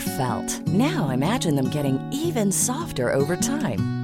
felt. Now imagine them getting even softer over time.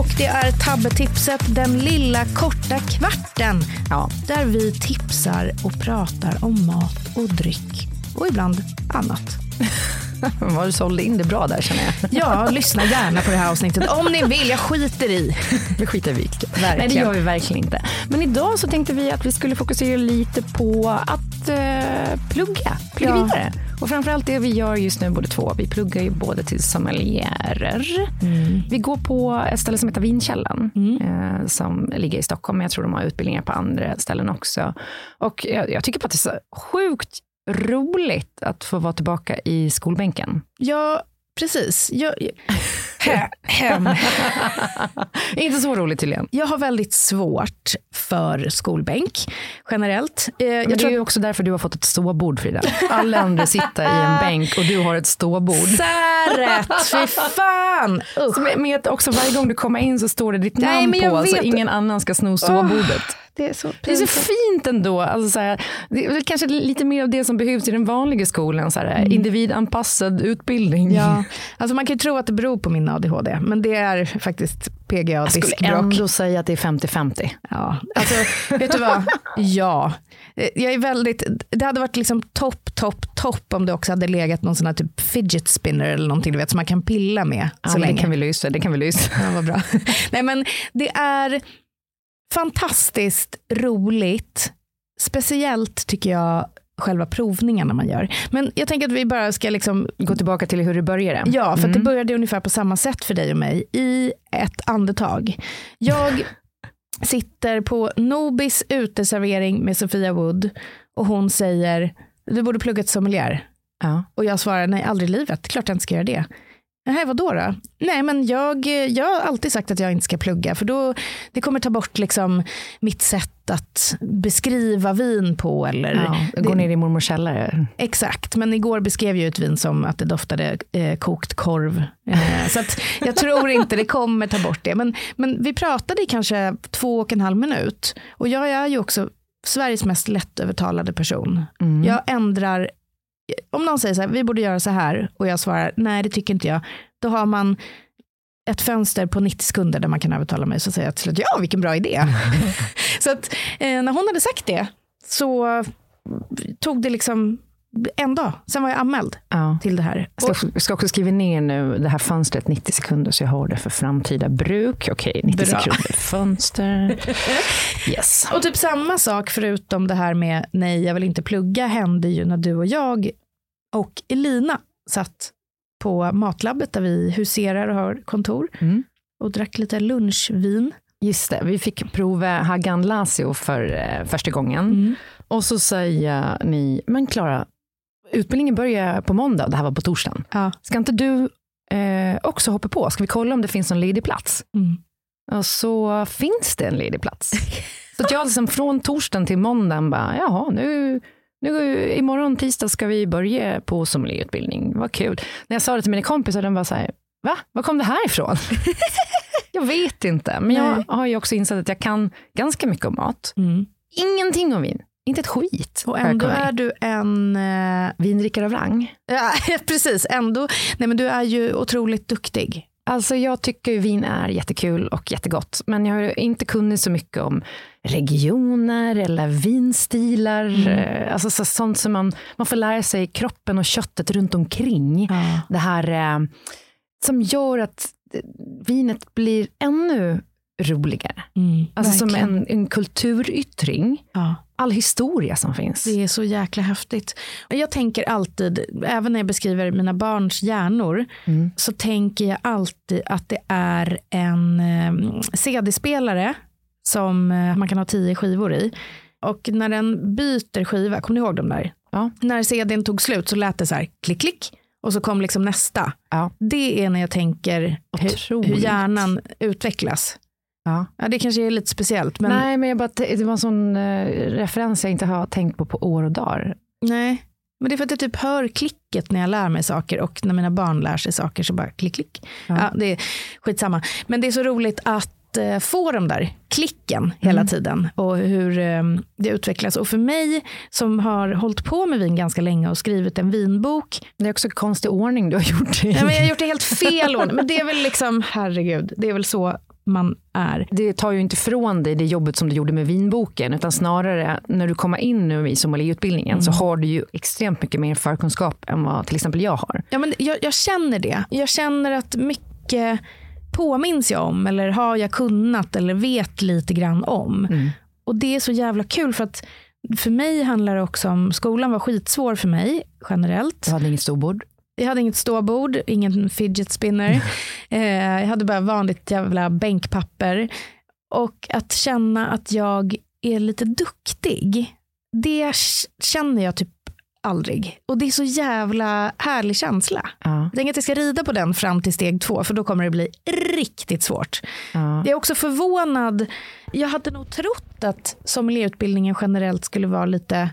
Och det är tabbetipset Den lilla korta kvarten. Ja, där vi tipsar och pratar om mat och dryck och ibland annat. Vad du sålde in det bra där känner jag. Ja, lyssna gärna på det här avsnittet om ni vill. Jag skiter i. Vi skiter i vilket. Nej, det gör vi verkligen inte. Men idag så tänkte vi att vi skulle fokusera lite på att eh, plugga, plugga ja. vidare. Och framförallt det vi gör just nu båda två. Vi pluggar ju både till sommelierer. Mm. Vi går på ett ställe som heter Vinkällan mm. eh, som ligger i Stockholm. Men jag tror de har utbildningar på andra ställen också. Och jag, jag tycker på att det är så sjukt roligt att få vara tillbaka i skolbänken. Ja, precis. Jag, hem. Inte så roligt tydligen. Jag har väldigt svårt för skolbänk generellt. Eh, Men det är ju också därför du har fått ett ståbord Frida. Alla andra sitter i en bänk och du har ett ståbord. Säret, fy fan! Uh. Med också varje gång du kommer in så står det ditt Nej, namn på så ingen annan ska sno ståbordet. Oh. Det är, så det är så fint ändå. Alltså så här, det är kanske lite mer av det som behövs i den vanliga skolan. Så här, mm. Individanpassad utbildning. Ja. Alltså man kan ju tro att det beror på min ADHD, men det är faktiskt PGA Jag skulle ändå säga att det är 50-50. Ja, alltså vet du vad? Ja. Jag är väldigt, det hade varit liksom topp, topp, topp om det också hade legat någon sån här typ fidget spinner eller någonting du vet som man kan pilla med. Ja, så länge. Det kan vi lösa. Det kan vi lösa. Ja, vad bra. Nej men det är fantastiskt roligt. Speciellt tycker jag själva provningarna man gör. Men jag tänker att vi bara ska liksom... gå tillbaka till hur det började. Ja, för mm. det började ungefär på samma sätt för dig och mig i ett andetag. Jag sitter på Nobis uteservering med Sofia Wood och hon säger du borde plugga till sommelier. Ja. Och jag svarar nej, aldrig i livet, klart jag inte ska göra det. Nej, vad då, då? Nej, men jag, jag har alltid sagt att jag inte ska plugga för då det kommer ta bort liksom mitt sätt att beskriva vin på. Eller, ja, gå ner i mormors källare. Exakt, men igår beskrev jag ett vin som att det doftade eh, kokt korv. Eh, så jag tror inte det kommer ta bort det. Men, men vi pratade i kanske två och en halv minut och jag är ju också Sveriges mest lättövertalade person. Mm. Jag ändrar om någon säger så här, vi borde göra så här och jag svarar, nej det tycker inte jag, då har man ett fönster på 90 sekunder där man kan övertala mig, så säger jag till slut, ja vilken bra idé. så att eh, när hon hade sagt det så tog det liksom en dag, sen var jag anmäld ja. till det här. Jag ska, jag ska också skriva ner nu det här fönstret 90 sekunder så jag har det för framtida bruk. Okej, 90 Bra. sekunder fönster. Yes. Och typ samma sak förutom det här med nej, jag vill inte plugga hände ju när du och jag och Elina satt på Matlabbet där vi huserar och har kontor mm. och drack lite lunchvin. Just det, vi fick prova Hagan Lasio för eh, första gången. Mm. Och så säger ni, men Klara, utbildningen börjar på måndag, det här var på torsdagen. Ja. Ska inte du eh, också hoppa på? Ska vi kolla om det finns någon ledig plats? Mm. Och så finns det en ledig plats. så jag liksom från torsdagen till måndagen bara, jaha, nu, nu imorgon tisdag ska vi börja på sommelierutbildning. Vad kul. När jag sa det till mina kompisar, de var så här, va? Var kom det här ifrån? jag vet inte, men jag har ju också insett att jag kan ganska mycket om mat. Mm. Ingenting om vin. Inte ett skit. Och ändå är du en... Eh, Vindrickare av rang. Ja, precis. Ändå. Nej, men du är ju otroligt duktig. Alltså jag tycker vin är jättekul och jättegott, men jag har inte kunnat så mycket om regioner eller vinstilar. Mm. Eh, alltså så, sånt som man, man får lära sig kroppen och köttet runt omkring. Ja. Det här eh, som gör att vinet blir ännu roligare. Mm, alltså som en, en kulturyttring. Ja. All historia som finns. Det är så jäkla häftigt. Jag tänker alltid, även när jag beskriver mina barns hjärnor, mm. så tänker jag alltid att det är en eh, CD-spelare som eh, man kan ha tio skivor i. Och när den byter skiva, kommer ni ihåg de där? Ja. När CDn tog slut så lät det så här klick, klick. Och så kom liksom nästa. Ja. Det är när jag tänker hur, hur hjärnan utvecklas. Ja. ja, det kanske är lite speciellt. Men... Nej, men jag bara, det var en sån uh, referens jag inte har tänkt på på år och dagar. Nej, men det är för att jag typ hör klicket när jag lär mig saker och när mina barn lär sig saker så bara klick, klick. Ja. ja det är skitsamma. Men det är så roligt att uh, få de där klicken mm. hela tiden och hur um, det utvecklas. Och för mig som har hållit på med vin ganska länge och skrivit en vinbok. Det är också konstig ordning du har gjort det i. Ja, men jag har gjort det helt fel ordning. Men det är väl liksom, herregud, det är väl så man är. Det tar ju inte ifrån dig det jobbet som du gjorde med vinboken, utan snarare när du kommer in nu i sommelierutbildningen mm. så har du ju extremt mycket mer förkunskap än vad till exempel jag har. Ja, men jag, jag känner det. Jag känner att mycket påminns jag om eller har jag kunnat eller vet lite grann om. Mm. Och det är så jävla kul för att för mig handlar det också om, skolan var skitsvår för mig generellt. Du hade inget storbord? Jag hade inget ståbord, ingen fidget spinner. eh, jag hade bara vanligt jävla bänkpapper. Och att känna att jag är lite duktig, det känner jag typ aldrig. Och det är så jävla härlig känsla. Ja. Jag att jag ska rida på den fram till steg två, för då kommer det bli riktigt svårt. Ja. Jag är också förvånad. Jag hade nog trott att sommelierutbildningen generellt skulle vara lite,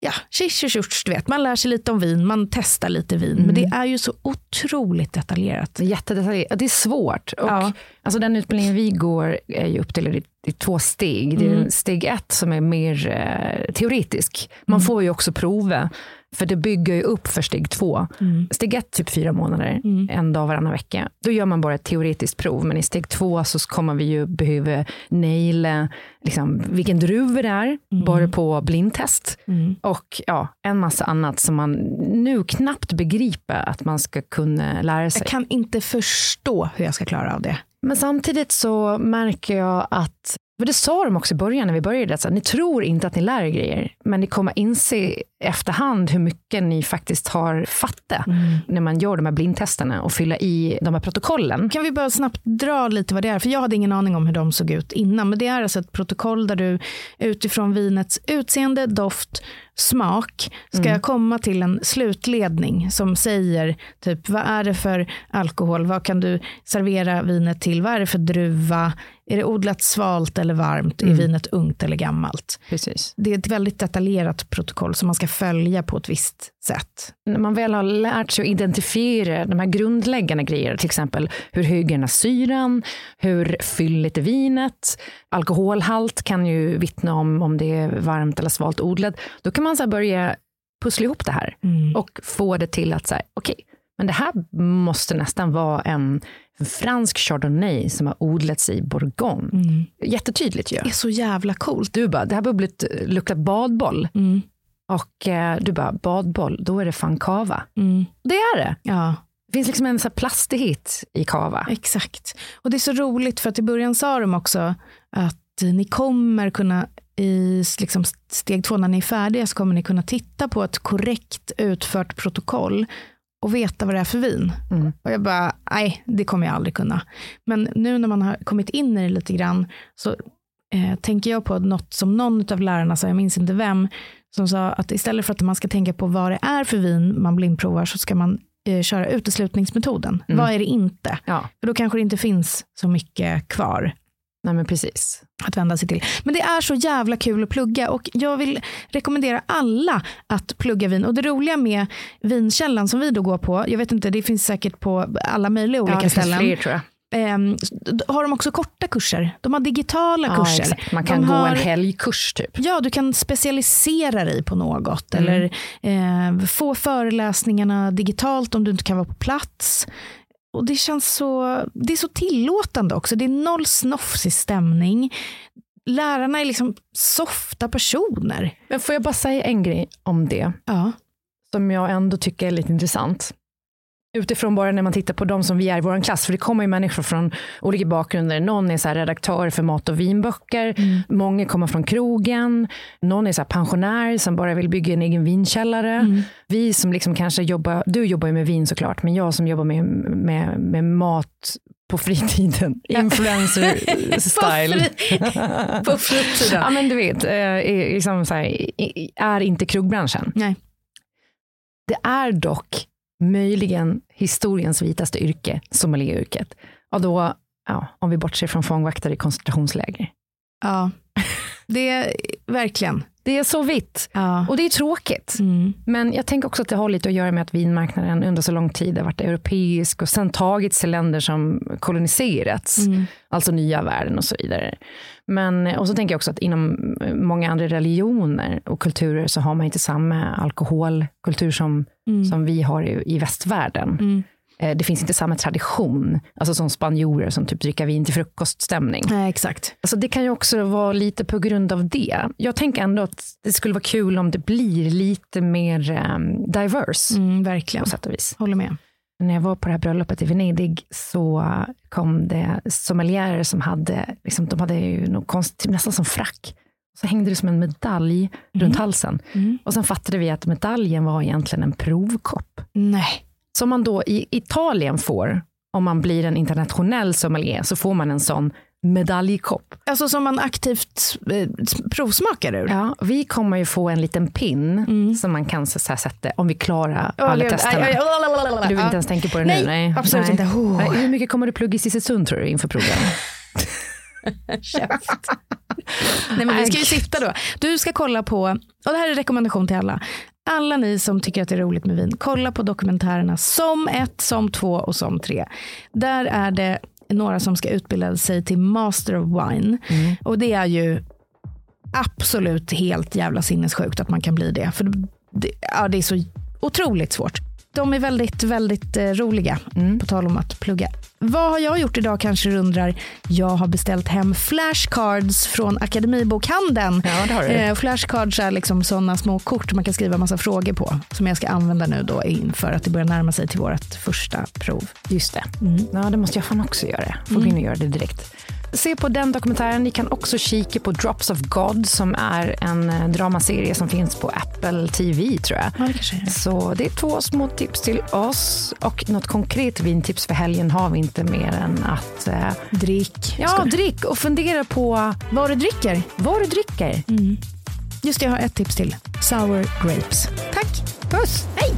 ja, tjisch du vet. Man lär sig lite om vin, man testar lite vin. Mm. Men det är ju så otroligt detaljerat. Jättedetaljerat. Det är svårt. Och, ja. alltså, den utbildningen vi går är ju uppdelad i, i två steg. Det är mm. steg ett som är mer eh, teoretisk. Man mm. får ju också prova för det bygger ju upp för steg två. Mm. Steg ett, typ fyra månader, mm. en dag varannan vecka. Då gör man bara ett teoretiskt prov. Men i steg två så kommer vi ju behöva naila liksom, vilken druva det är, mm. bara på blindtest. Mm. Och ja, en massa annat som man nu knappt begriper att man ska kunna lära sig. Jag kan inte förstå hur jag ska klara av det. Men samtidigt så märker jag att för det sa de också i början när vi började, att ni tror inte att ni lär er grejer, men ni kommer inse efterhand hur mycket ni faktiskt har fattat mm. när man gör de här blindtesterna och fylla i de här protokollen. Kan vi bara snabbt dra lite vad det är? För jag hade ingen aning om hur de såg ut innan, men det är alltså ett protokoll där du utifrån vinets utseende, doft, smak ska mm. komma till en slutledning som säger typ vad är det för alkohol, vad kan du servera vinet till, vad är det för druva, är det odlat svalt eller varmt, mm. är vinet ungt eller gammalt? Precis. Det är ett väldigt detaljerat protokoll som man ska följa på ett visst sätt. När man väl har lärt sig att identifiera de här grundläggande grejerna, till exempel hur hög är syran, hur fylligt är vinet, alkoholhalt kan ju vittna om om det är varmt eller svalt odlat, då kan man så börja pussla ihop det här mm. och få det till att okej, okay, men det här måste nästan vara en fransk chardonnay som har odlats i Bourgogne. Mm. Jättetydligt ju. Det är så jävla coolt. Du bara, det här bubblet luktar badboll. Mm. Och eh, du bara, badboll, då är det fan kava. Mm. Det är det. Ja. Det finns liksom en så plastighet i kava. Exakt. Och det är så roligt för att i början sa de också att ni kommer kunna i liksom steg två när ni är färdiga så kommer ni kunna titta på ett korrekt utfört protokoll och veta vad det är för vin. Mm. Och jag bara, nej, det kommer jag aldrig kunna. Men nu när man har kommit in i det lite grann så eh, tänker jag på något som någon av lärarna sa, jag minns inte vem, som sa att istället för att man ska tänka på vad det är för vin man blindprovar så ska man eh, köra uteslutningsmetoden. Mm. Vad är det inte? Ja. För då kanske det inte finns så mycket kvar. Nej men precis. Att vända sig till. Men det är så jävla kul att plugga och jag vill rekommendera alla att plugga vin. Och det roliga med vinkällan som vi då går på, jag vet inte, det finns säkert på alla möjliga olika ja, det ställen. Fler, tror jag. Um, har de också korta kurser. De har digitala ja, kurser. Exakt. Man kan de gå har, en helgkurs typ. Ja, du kan specialisera dig på något. Mm. Eller eh, få föreläsningarna digitalt om du inte kan vara på plats. Och det känns så, det är så tillåtande också. Det är noll snofsig stämning. Lärarna är liksom softa personer. Men får jag bara säga en grej om det? Ja. Som jag ändå tycker är lite intressant utifrån bara när man tittar på de som vi är i vår klass, för det kommer ju människor från olika bakgrunder. Någon är så redaktör för mat och vinböcker, mm. många kommer från krogen, någon är så pensionär som bara vill bygga en egen vinkällare. Mm. Vi som liksom kanske jobbar, du jobbar ju med vin såklart, men jag som jobbar med, med, med mat på fritiden. Influencer style. på fritiden. ja men du vet, är, liksom så här, är inte krogbranschen. Nej. Det är dock möjligen historiens vitaste yrke, sommelieryrket. Och då, ja, om vi bortser från fångvaktare i koncentrationsläger. Ja, det är verkligen. Det är så vitt. Ja. Och det är tråkigt. Mm. Men jag tänker också att det har lite att göra med att vinmarknaden under så lång tid har varit europeisk och sen tagits till länder som koloniserats. Mm. Alltså nya världen och så vidare. Men, och så tänker jag också att inom många andra religioner och kulturer så har man inte samma alkoholkultur som, mm. som vi har i, i västvärlden. Eh, det finns inte samma tradition, alltså som spanjorer som typ dricker vin till frukoststämning. Nej, exakt. Alltså det kan ju också vara lite på grund av det. Jag tänker ändå att det skulle vara kul om det blir lite mer um, diverse. Mm, verkligen. På sätt och vis. Håller med. När jag var på det här bröllopet i Venedig så kom det sommelierer som hade, liksom, de hade ju något konstigt, nästan som frack. Så hängde det som en medalj mm. runt halsen. Mm. Och sen fattade vi att medaljen var egentligen en provkopp. Nej. Som man då i Italien får, om man blir en internationell sommelier, så får man en sån medaljkopp. Alltså som man aktivt eh, provsmakar ur? Ja, vi kommer ju få en liten pin mm. som man kan så här, sätta om vi klarar alla oh, testerna. Aj, aj, aj, du vill inte ens tänka på det nej, nu? Nej, absolut inte. Oh. Hur mycket kommer du plugga i Sisselund tror du inför proven? Käft. Nej, men vi ska ju sitta då. Du ska kolla på, och det här är en rekommendation till alla. Alla ni som tycker att det är roligt med vin, kolla på dokumentärerna Som ett, Som två och Som tre. Där är det några som ska utbilda sig till Master of Wine. Mm. Och det är ju absolut helt jävla sinnessjukt att man kan bli det. För det, ja, det är så otroligt svårt. De är väldigt, väldigt eh, roliga, mm. på tal om att plugga. Vad har jag gjort idag kanske du undrar? Jag har beställt hem flashcards från Akademibokhandeln. Ja, det har du. Eh, flashcards är liksom sådana små kort man kan skriva massa frågor på. Som jag ska använda nu då inför att det börjar närma sig till vårt första prov. Just det. Mm. Ja, det måste jag fan också göra. Får mm. gå in och göra det direkt. Se på den dokumentären. Ni kan också kika på Drops of God som är en eh, dramaserie som finns på Apple TV tror jag. Ja, det är. Så det är två små tips till oss och något konkret vintips för helgen har vi inte mer än att eh, drick. Ja, drick och fundera på vad du dricker. Vad du dricker. Mm. Just det, jag har ett tips till. Sour grapes. Tack. Puss. Hej.